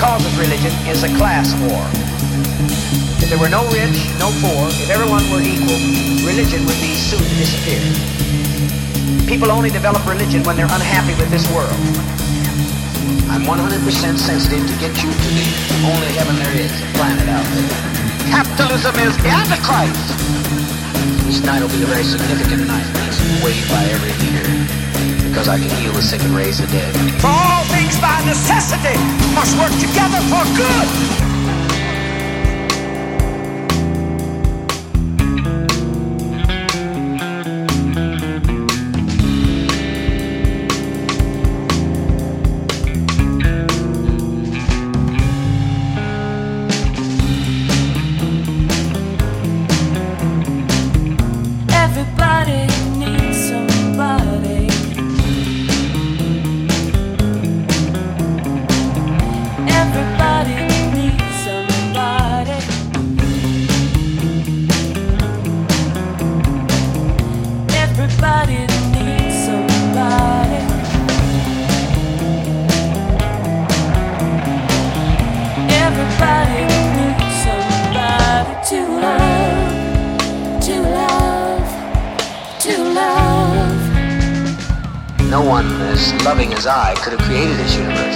That causes religion is a class war. If there were no rich, no poor, if everyone were equal, religion would be soon to disappear. People only develop religion when they're unhappy with this world. I'm 100% sensitive to get you to the only heaven there is, a planet out there. Capitalism is the Antichrist. This night will be a very significant night. It's weighed by every. Because I can heal the sick and raise the dead. For all things by necessity must work together for good. To love, to love, to love. No one as loving as I could have created this universe.